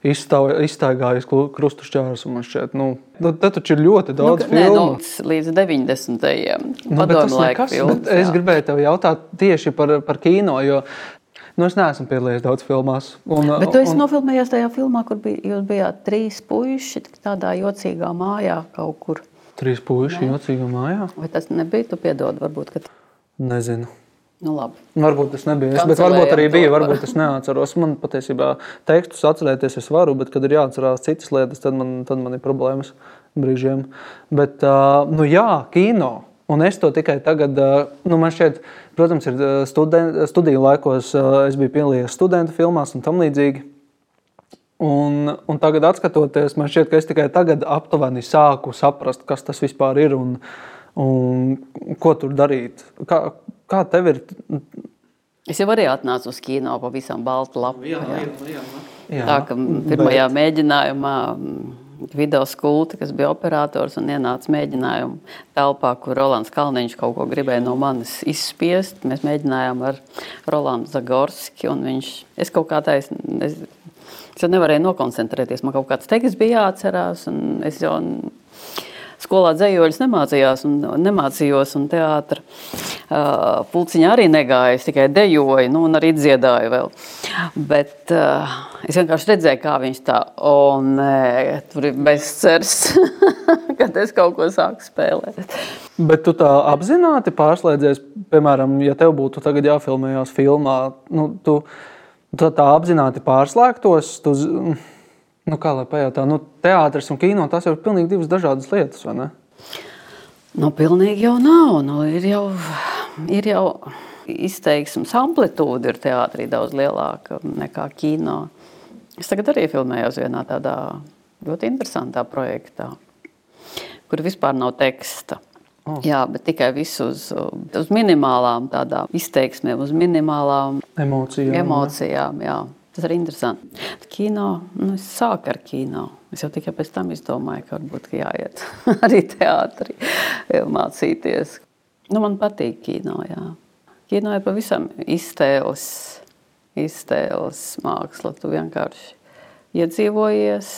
iztaigājis krustašķērus. Nu, tad taču ir ļoti daudz nu, filmu. Nē, nu, līdz 90. Nu, padomu laiku filmas. Es gribēju tev jautāt tieši par, par kino, jo Nu, es neesmu piedalījies daudz filmās. Un, Bet tu esi un... nofilmējies tajā filmā, kur bija, jūs bijāt trīs puiši tādā jocīgā mājā kaut kur. Trīs puiši jocīgā mājā? Vai tas nebija? Tu piedod, varbūt. Ka... Nezinu. Nu, labi. Varbūt tas nebija. Es, varbūt arī bija. Varbūt es neatceros. Man patiesībā tekstus atcerēties es varu, bet, kad ir jāatcerās citas lietas, tad man, tad man ir problēmas brīžiem. Bet, uh, nu jā, kino. Un es to tikai tagad, nu man šķiet, protams, ir studen, studiju laikos, es biju piedalījies studentu filmās un tam līdzīgi. Un, un tagad, skatoties, man šķiet, ka es tikai tagad aptuveni sāku saprast, kas tas vispār ir un, un ko tur darīt. Kā, Kā tev ir? Es jau arī atnācu uz kino pavisam baltu lapu. Jā, jā. Jā, jā. Tā kā pirmajā Bet... mēģinājumā mm, video skulti, kas bija operators un ienāca mēģinājuma telpā, kur Rolands Kalniņš kaut ko gribēja no manis izspiest. Mēs mēģinājām ar Rolandu Zagorski un viņš, es kaut kā taisnu, es, es nevarēju nokoncentrēties, man kaut kāds teksts bija jāatcerās un es jau skolā dzējoļus nemācījās un nemācījos, un teātra uh, pulciņā arī negāju, es tikai dejoju, nu, un arī dziedāju vēl. Bet uh, es vienkārši redzēju, kā viņš tā, o nē, tur ir bezcers, kad es kaut ko sāku spēlēt. Bet tu tā apzināti pārslēdzies, piemēram, ja tev būtu tagad jāfilmējās filmā, nu, tu, tu tā apzināti pārslēgtos, tu, Nu, kā lai pajautā, nu, teātris un kino tas ir pilnīgi divas dažādas lietas, vai ne? Nu, pilnīgi jau nav. Nu, ir jau, ir jau izteiksmes amplitūda ir teātrī daudz lielāka nekā kino. Es tagad arī filmējos vienā tādā ļoti interesantā projektā, kur vispār nav teksta. Oh. Jā, bet tikai visu uz, uz minimālām izteiksmēm, uz minimālām emocijām. emocijām jā. Tas ir interesanti. Kino, nu, es sāku ar kino. Es jau tikai pēc tam izdomāju, ka varbūt jāiet arī teātrī mācīties. Nu, man patīk kino. Jā. Kino ir pavisam iztēles, iztēles māksla. Tu vienkārši iedzīvojies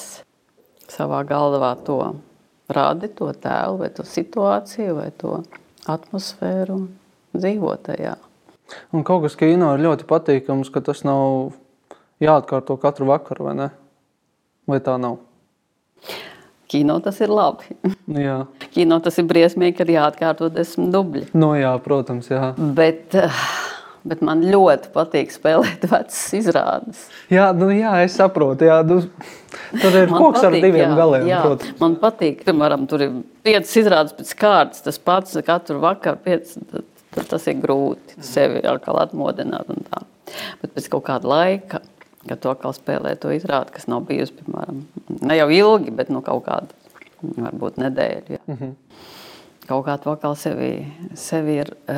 savā galvā to radi, to tēlu, vai to situāciju, vai to atmosfēru un dzīvo tajā. Un kaut kas kino ir ļoti patīkams, ka tas nav jāatkārto katru vakaru, vai ne? Vai tā nav? Kino tas ir labi. Jā. Kino tas ir briesmīgi, kad jāatkārto desmit dubļi. No, jā, protams, jā. Bet, bet man ļoti patīk spēlēt vecas izrādes. Jā, nu, jā es saprotu. Jā, nu, tur ir man koks patīk, ar diviem jā, galiem. Jā, protams. man patīk, piemēram, tur ir piecas izrādes pēc kārtas, tas pats katru vakaru. Piec, tas ir grūti sevi atkal atmodināt. Bet pēc kaut kāda laika Kad to atkal spēlē, to izrādi, kas nav bijusi, piemēram, ne jau ilgi, bet nu, kaut kādu, varbūt nedēļu. Ja. Mm -hmm. kaut kā atkal sevi, sevi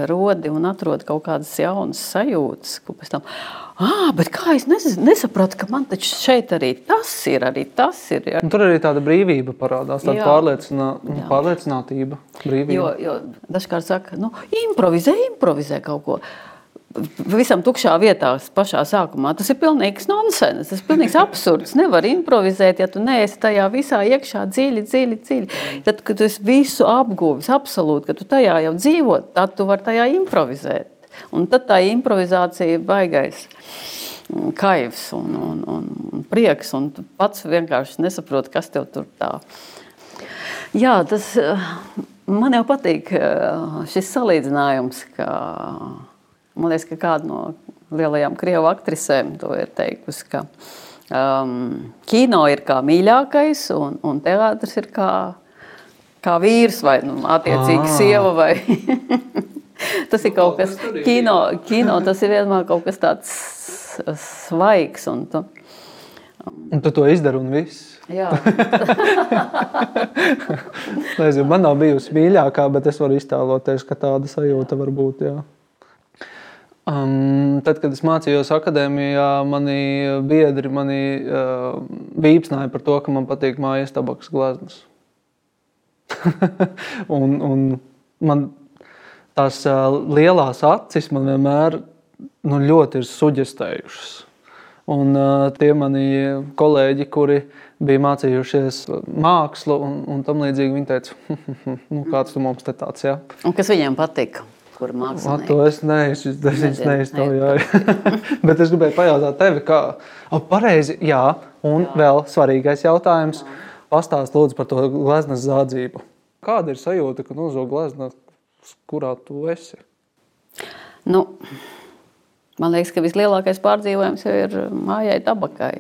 rodi un atrod kaut kādas jaunas sajūtas. Pēc tam, ah, bet kā es nes, nesapratu, ka man taču šeit arī tas ir, arī tas ir. Ja? Tur arī tāda brīvība parādās, tāda pārliecinā, pārliecinātība. Brīvība. Jo, jo dažkārt saka, nu, improvizē, improvizē kaut ko visam tukšā vietā, pašā sākumā. Tas ir pilnīgs nonsens, tas ir pilnīgs absurds. Nevar improvizēt, ja tu neesi tajā visā iekšā dziļi, dziļi, dziļi. Tad, kad tu esi visu apguvis, absolūti, ka tu tajā jau dzīvo, tad tu vari tajā improvizēt. Un tad tā improvizācija ir baigais kaivs un, un, un, prieks, un tu pats vienkārši nesaproti, kas tev tur tā. Jā, tas man jau patīk šis salīdzinājums, ka Man liekas, ka kāda no lielajām krievu aktrisēm to ir teikusi, ka um, kino ir kā mīļākais un, un teātris ir kā, kā vīrs vai nu, attiecīgi ah. sieva. Vai tas ir kaut kas, kino, kino tas ir vienmēr kaut kas tāds svaigs. Un tu, un tu to izdari un viss. Jā. Nezinu, man nav bijusi mīļākā, bet es varu iztēloties, ka tāda sajūta var būt. Jā. Um, tad, kad es mācījos akadēmijā, mani biedri mani uh, vīpsnāja par to, ka man patīk mājas tabakas gleznas. un, un man tās uh, lielās acis man vienmēr nu, ļoti ir suģestējušas. Un uh, tie mani kolēģi, kuri bija mācījušies mākslu un, un tam līdzīgi, viņi teica, nu, kāds tu mums te tāds, jā. Un kas viņiem patika? Kur mākslinieki. To es neiztaujoju. Bet es gribēju pajautāt tevi, kā pareizi, jā, un jā. vēl svarīgais jautājums. Pastāst lūdzu par to gleznas zādzību. Kāda ir sajūta, ka nozo glezna, kurā tu esi? Nu, man liekas, ka vislielākais pārdzīvojums jau ir mājai tabakai.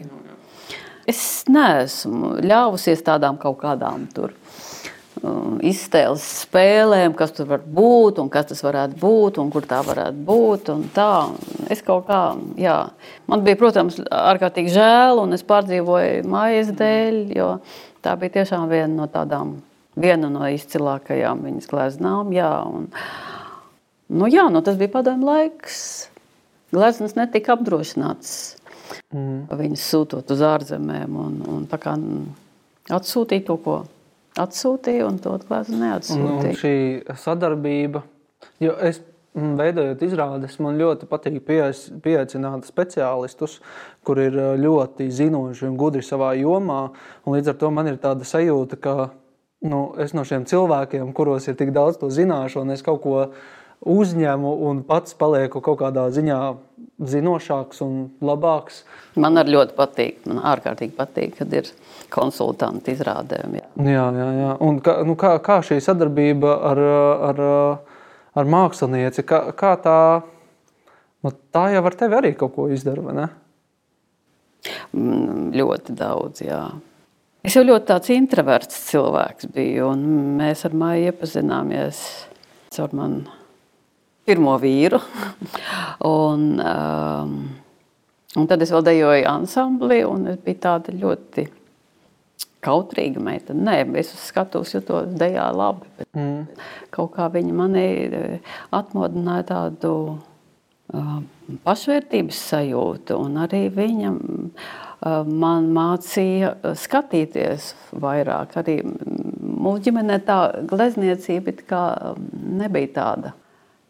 Es neesmu ļāvusies tādām kaut kādām tur Um, iztēles spēlēm, kas tur var būt un kas tas varētu būt un kur tā varētu būt. Es kaut kā, jā, man bija, protams, ārkārtīgi žēl un es pārdzīvoju mājas dēļ, jo tā bija tiešām viena no tādām, viena no izcilākajām viņas gleznām. Jā, un, nu, jā, nu, tas bija padomju laiks. Gleznas netika apdrošināts. Mm. Viņas sūtot uz ārzemēm un, un tā kā atsūtīt to, ko atsūtīja, un to klāstu neatsūtīja. Un šī sadarbība, jo es mm, veidojot izrādes, man ļoti patīk pieaicināt speciālistus, kur ir ļoti zinoši un gudri savā jomā. Līdz ar to man ir tāda sajūta, ka nu, es no šiem cilvēkiem, kuros ir tik daudz to zināšanu, es kaut ko uzņemu un pats palieku kaut kādā ziņā zinošāks un labāks. Man arī ļoti patīk, man ārkārtīgi patīk, kad ir konsultanti izrādēm. Jā, jā, jā. jā. Un kā, nu, kā, kā šī sadarbība ar, ar, ar mākslinieci, kā, kā tā, nu, tā jau ar tevi arī kaut ko izdara, vai ne? Mm, ļoti daudz, jā. Es jau ļoti tāds introverts cilvēks biju, un mēs ar Māju iepazināmies caur manu pirmo vīru. un, um, un tad es vēl dejoju ansamblī, un es biju tāda ļoti kautrīga meitene. Nē, es uz skatuves jutos dejā labi, bet mm. kaut kā viņa manī eh, atmodināja tādu uh, pašvērtības sajūtu, un arī viņa uh, man mācīja skatīties vairāk. Arī mūsu ģimenē tā glezniecība nebija tāda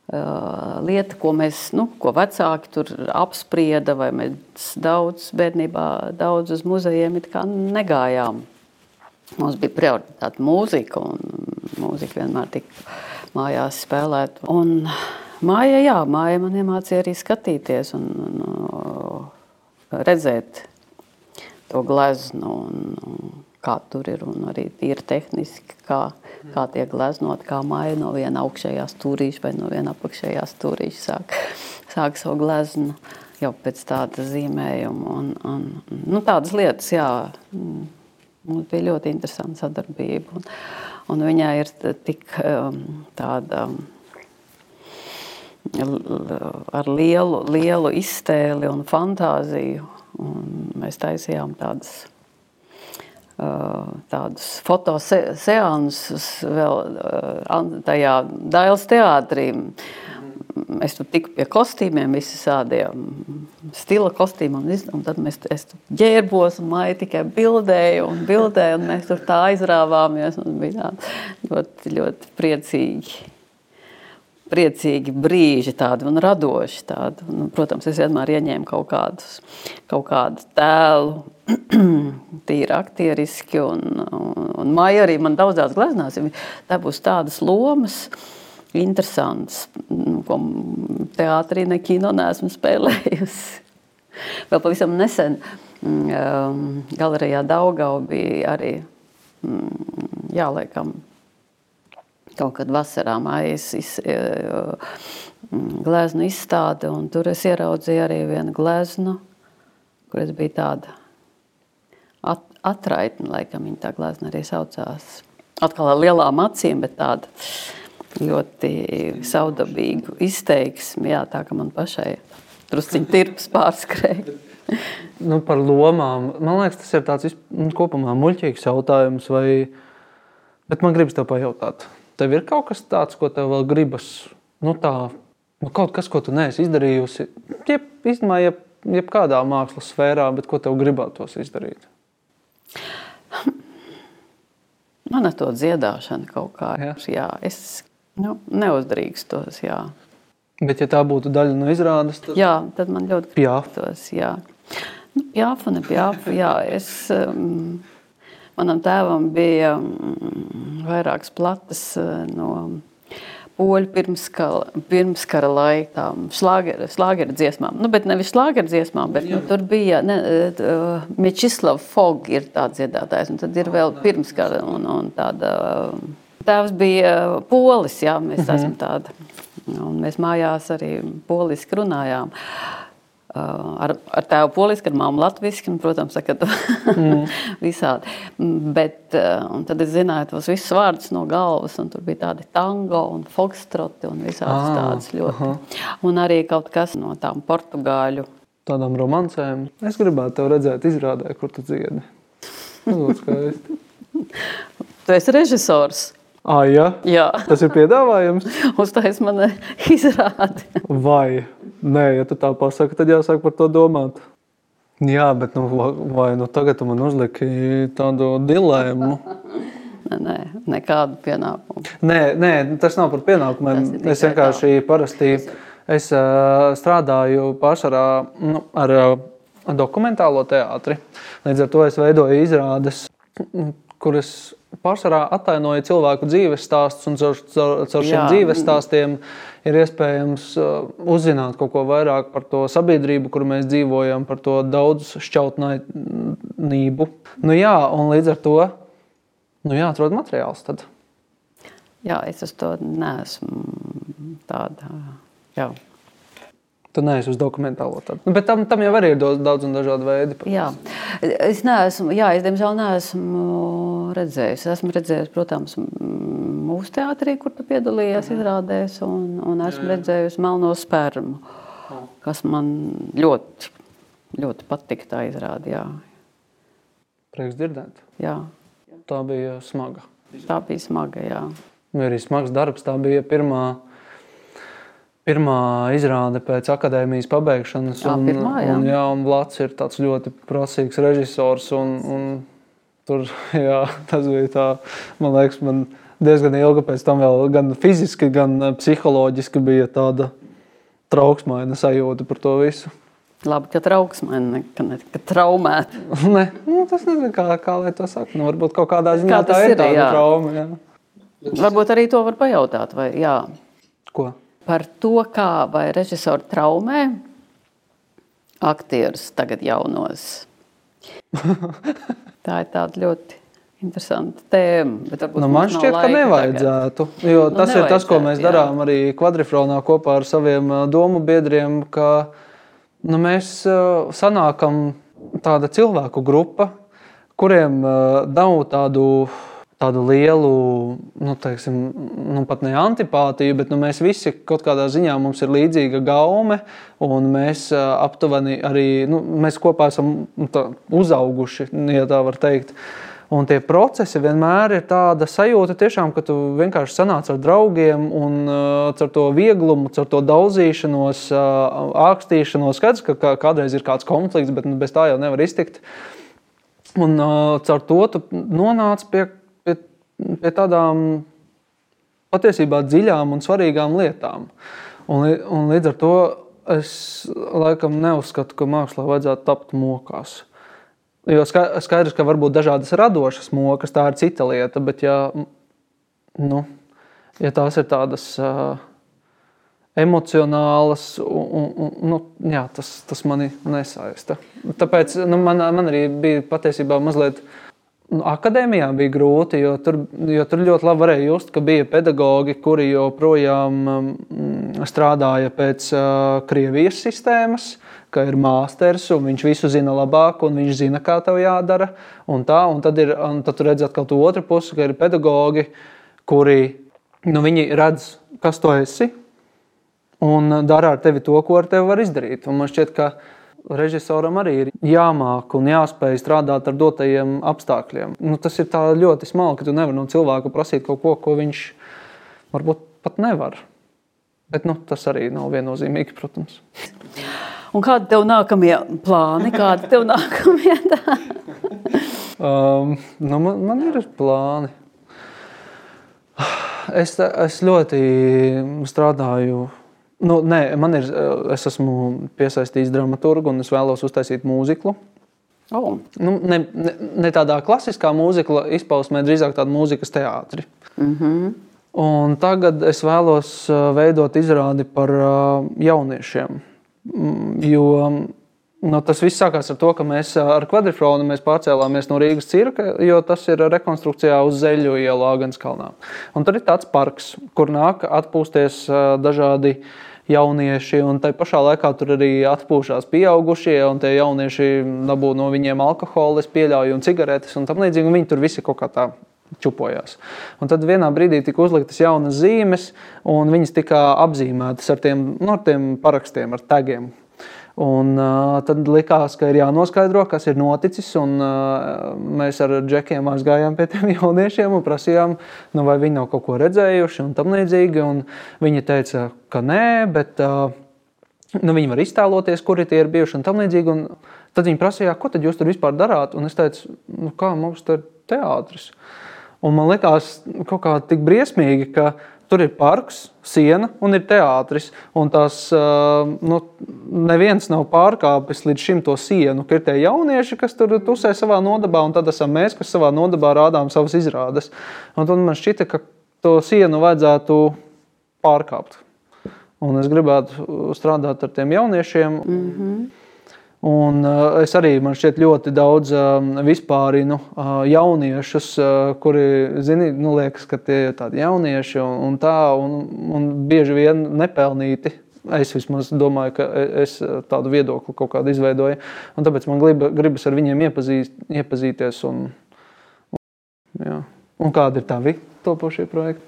lieta, ko mēs, nu, ko vecāki tur apsprieda, vai mēs daudz bērnībā, daudz uz muzejiem negājām. Mums bija prioritāte mūzika, un mūzika vienmēr tika mājās spēlēt. Un māja, jā, māja man iemācīja arī skatīties un, un redzēt to gleznu. Un, un, kā tur ir, un arī tīri tehniski, kā, kā tiek gleznot, kā māja no viena augšējā stūrīša vai no viena apakšējā stūrīša sāk, sāk savu gleznu jau pēc tāda zīmējuma. Un, un, nu, tādas lietas, jā, mums bija ļoti interesanta sadarbība. Un, un viņai ir tik um, tāda ar lielu, lielu iztēli un fantāziju. Un mēs taisījām tādas tādus fotoseansus vēl tajā Dailas teātrī. Es tur tiku pie kostīmiem, visādiem stila kostīmiem, un tad mēs es ģērbos, un māja tikai bildēju un bildēju, un mēs tur tā aizrāvāmies, un bija ļoti, ļoti priecīgi priecīgi brīži, tādi un radoši. Tādi. Un, protams, es vienmēr ieņēmu kaut, kādus, kaut kādu tēlu, tīri aktieriski. Un, un, un Maija arī man daudzās gleznās, tā būs tādas lomas. Interesants, ko teātrī, ne kino neesmu spēlējusi. Vēl pavisam nesen um, galerijā Daugau bija arī, mm, jā, laikam, kaut kad vasarā mājas iz, e, mm, gleznu izstāde, un tur es ieraudzīju arī vienu gleznu, kur es biju tāda at, atraitne, laikam viņa tā glezna arī saucās. Atkal ar lielām acīm, bet tāda ļoti saudabīgu izteiksmi, jā, tā ka man pašai drusciņi tirps pārskrēja. nu, par lomām. Man liekas, tas ir tāds nu, kopumā muļķīgs jautājums, vai... bet man gribas tev pajautāt. Tev ir kaut kas tāds, ko tev vēl gribas, nu tā, nu kaut kas, ko tu neesi izdarījusi, jeb, īstenībā, jeb, jebkādā mākslas sfērā, bet ko tev gribētos izdarīt? Man ar to dziedāšanu kaut kā Jā. ir. Jā, es nu, neuzdrīkstos. Jā. Bet, ja tā būtu daļa no izrādes, tad jā, tad man ļoti gribētos. Jā, nu, pjāfa, ne pjāfa. Jā, es, um, manam tēvam bija um, vairākas plates uh, no poļu pirmskara, pirmskara laikām, šlāgera dziesmām. Nu, bet nevis šlāgera dziesmām, bet nu, tur bija uh, Mičislav Fog ir tāds dziedātājs, un tad ir vēl pirmskara un, un tāda. Uh, Tēvs bija polis, jā, mēs mm -hmm. esam tādi. Un mēs mājās arī poliski runājām. Uh, ar, ar tēvu poliski, ar māmu latviešu, protams, ka mm. visādi. Bet uh, tad es zināju tos visus vārdus no galvas, un tur bija tādi tango un fokstroti un visādas Ah, tādas ļoti. aha. Un arī kaut kas no tām portugāļu. tādām romancēm. Es gribētu tevi redzēt, izrādē, kur tu dziedi. Tas būtu skaisti. Tu esi režisors. Ah, jā, Jā, tas ir piedāvājums. uztais man izrādi. Vai nē, ja tu tā pasaki, tad jāsāk par to domāt. Jā, bet nu, va- vai nu tagad tu man uzliki tādu dilēmu? Nē, nē, nekādu pienākumu. Nē, nē, tas nav par pienākumiem. Es vienkārši parasti es, uh, strādāju pārsvarā nu, ar uh, dokumentālo teātri. Līdz ar to es veidoju izrādes, kuras pārsvarā atainoja cilvēku dzīves stāstus, un caur, caur, caur šiem Jā. dzīves stāstiem ir iespējams uh, uzzināt kaut ko vairāk par to sabiedrību, kur mēs dzīvojam, par to daudz šķautnību. Nu, jā, un līdz ar to nu, jāatrod materiāls. Tad. Jā, es uz to neesmu tāda. Jā. Tu neesi uz dokumentālo tādu. Nu, bet tam, tam jau arī ir daudz, un dažādi veidi. Jā. Es neesmu, jā, es diemžēl neesmu redzējis. Esmu redzējis, protams, mūsu teātrī, kur tu piedalījies izrādēs, un, un esmu redzējusi melno spermu, kas man ļoti, ļoti patika tā izrāde. Jā. Prieks dzirdēt. Jā. Tā bija smaga. Tā bija smaga, jā. Bija arī smags darbs. Tā bija pirmā, pirmā izrāde pēc akadēmijas pabeigšanas. Jā, un, pirmā, jā. Un, jā, un Vlads ir tāds ļoti prasīgs režisors. Un, un tur, jā, tas bija tā, man liekas, man diezgan ilgi pēc tam vēl gan fiziski, gan eh, psiholoģiski bija tāda trauksmaina sajūta par to visu. Labi, ka trauksmēni, ka ne ka traumēti. ne, nu, tas nezinu, kā, kā lai to saka. Nu, varbūt kaut kādā ziņā Kā tā ir ir, tāda jā. trauma. Jā. Varbūt arī to var pajautāt, vai jā. Ko? Par to, kā vai režisori traumē aktierus tagad jaunos. Tā ir tāda ļoti interesanta tēma. Nu, man šķiet, ka nevajadzētu. Jo Nu, tas ir tas, ko nevajadzētu, mēs jā. darām arī kvadrifronā kopā ar saviem domu biedriem, ka nu, mēs sanākam tāda cilvēku grupa, kuriem nav tādu, tādu lielu, nu, teiksim, nu, pat ne antipātiju, bet nu, mēs visi kaut kādā ziņā mums ir līdzīga gaume, un mēs aptuveni arī, nu, mēs kopā esam nu, tā, uzauguši, ja tā var teikt. Un tie procesi vienmēr ir tāda sajūta, tiešām, ka tu vienkārši sanāc ar draugiem un uh, ar to vieglumu, ar to daudzīšanos, uh, ākstīšanos. Skaidrs, ka kā, kādreiz ir kāds konflikts, bet nu, bez tā jau nevar iztikt. Un uh, caur to tu nonāc pie, pie, tādām patiesībā dziļām un svarīgām lietām. Un, un līdz ar to es laikam neuzskatu, ka mākslā vajadzētu tapt mokās. Jo skaidrs, ka var būt dažādas radošas mokas, tā ir cita lieta. Bet, ja, nu, ja tās ir tādas uh, emocionālas, un, un, nu, jā, tas, tas mani nesaista. Tāpēc nu, man, man arī bija patiesībā mazliet. Nu, akadēmijā bija grūti, jo tur, jo tur ļoti labi varēja just, ka bija pedagoģi, kuri joprojām um, strādāja pēc uh, Krievijas sistēmas. Ka ir mākslinieks, un viņš visu zina labāk, un viņš zina, kā tev jādara. Un tā, un tad, ir, un tad tu redz atkal to otru pusi, ka ir pedagoģi, kuri nu, redz, kas tu esi, un dara ar tevi to, ko ar tevi var izdarīt. Un man šķiet, ka režisoram arī ir jāmāk un jāspēj strādāt ar dotajiem apstākļiem. Nu, tas ir ļoti smalki, ka tu nevari no cilvēka prasīt kaut ko, ko viņš varbūt pat nevar. Bet nu, tas arī nav viennozīmīgi, protams. Un kādi tev nākamie plāni? Kādi tev nākamie? um, nu, man, man ir plāni. Es, es ļoti strādāju. Nu, nē, man ir, es esmu piesaistījis dramaturgu un es vēlos uztaisīt mūziklu. Oh. Nu, ne, ne, ne tādā klasiskā mūzikla izpausmē, drīzāk tāda mūzikas teātris. Mm -hmm. Un tagad es vēlos veidot izrādi par jauniešiem. Mm, jo nu, tas viss sākās ar to, ka mēs ar kvadrifronu pārcēlāmies no Rīgas cirka, jo tas ir rekonstrukcijā uz Zeļu ielu Āgānskalnā. Un tur ir tāds parks, kur nāk atpūsties dažādi jaunieši, un tai pašā laikā tur arī atpūšās pieaugušie, un tie jaunieši dabū no viņiem alkoholu, pieļauju, un cigaretes un tam līdzīgi. Viņi tur visi kaut kā tā čupojās. Un tad vienā brīdī tika uzliktas jaunas zīmes, un viņas tika apzīmētas ar tiem, nu, ar tiem parakstiem, ar tagiem. Un, uh, tad likās, ka ir jānoskaidro, kas ir noticis. Un, uh, mēs ar džekiem aizgājām pie tiem jauniešiem un prasījām, nu, vai viņi nav kaut ko redzējuši un tam līdzīgi. Un viņi teica, ka nē, bet uh, nu, viņi var iztēloties, kuri tie ir bijuši un tam līdzīgi. Un tad viņi prasīja, ko tad jūs tur vispār darāt? Un es teicu, nu, kā mums tur ir teātris. Un man liekas, kaut kā tik briesmīgi, ka tur ir parks, siena un ir teātris. Un tās nu, neviens nav pārkāpis līdz šim to sienu. Ir tie jaunieši, kas tur tusē savā nodabā, un tad esam mēs, kas savā nodabā rādām savas izrādes. Un tad man šķita, ka to sienu vajadzētu pārkāpt. Un es gribētu strādāt ar tiem jauniešiem. Mm -hmm. Un uh, es arī man šķiet ļoti daudz uh, vispārinu uh, jauniešus, uh, kuri zini, nu, liekas, ka tie ir tādi jaunieši un, un tā, un, un bieži vien nepelnīti. Es vismaz domāju, ka es tādu viedokli kaut kādu izveidoju. Un tāpēc man grib, gribas ar viņiem iepazīst, iepazīties. Un, un, jā. un kādi ir tavi topošie projekti?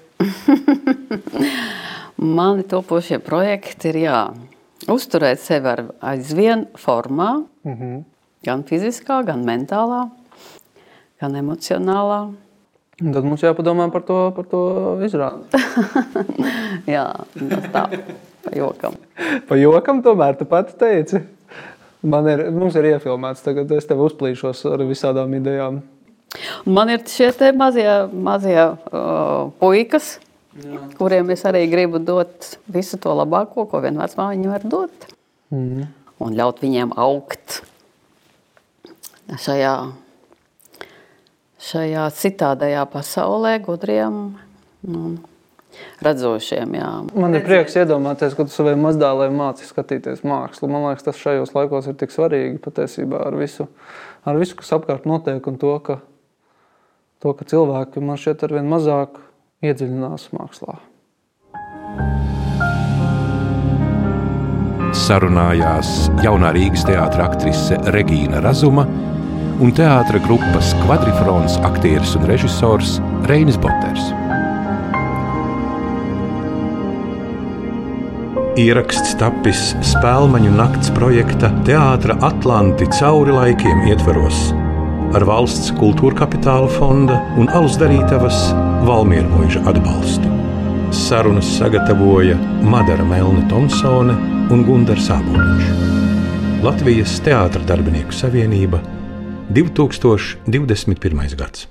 Mani topošie projekti ir jā uzturēt sevi ar aizvien formā, mm -hmm. gan fiziskā, gan mentālā, gan emocionālā. Un tad mums jāpadomā par to, par to izrādi. Jā, tas tā, pa jokam. pa jokam tomēr tu pati teici. Man ir, mums ir iefilmēts, tagad es tev uzplīšos ar visādām idejām. Man ir šie mazie, mazie uh, puikas, Jā. kuriem es arī gribu dot visu to labāko, ko vien vecmāmiņa var dot. Mm. Un ļaut viņiem augt šajā, šajā citādajā pasaulē, gudriem un redzošiem. Jā. Man ir prieks iedomāties, ka tu saviem mazdēliem māci skatīties mākslu. Man liekas, tas šajos laikos ir tik svarīgi patiesībā ar visu, ar visu kas apkārt notiek un to, ka, to, ka cilvēki man šķiet ar vien mazāk iedziļinās mākslā. Sarunājās jaunā Rīgas teātris aktrise Regīna Razuma un teātris grupas kvadrifrons aktieris un režisors Reinis Boters. Ieraksts tapis Spēlmaņu nakts projekta Teātra Atlanti cauri laikiem ietveros ar valsts kultūra kapitāla fonda un Alus darītavas Valmiera mūža atbalstu. Sarunas sagatavoja Madara Melna Thompsone un Gunārs Sāboliņš. Latvijas Teātras darbinieku savienība 2021. gads.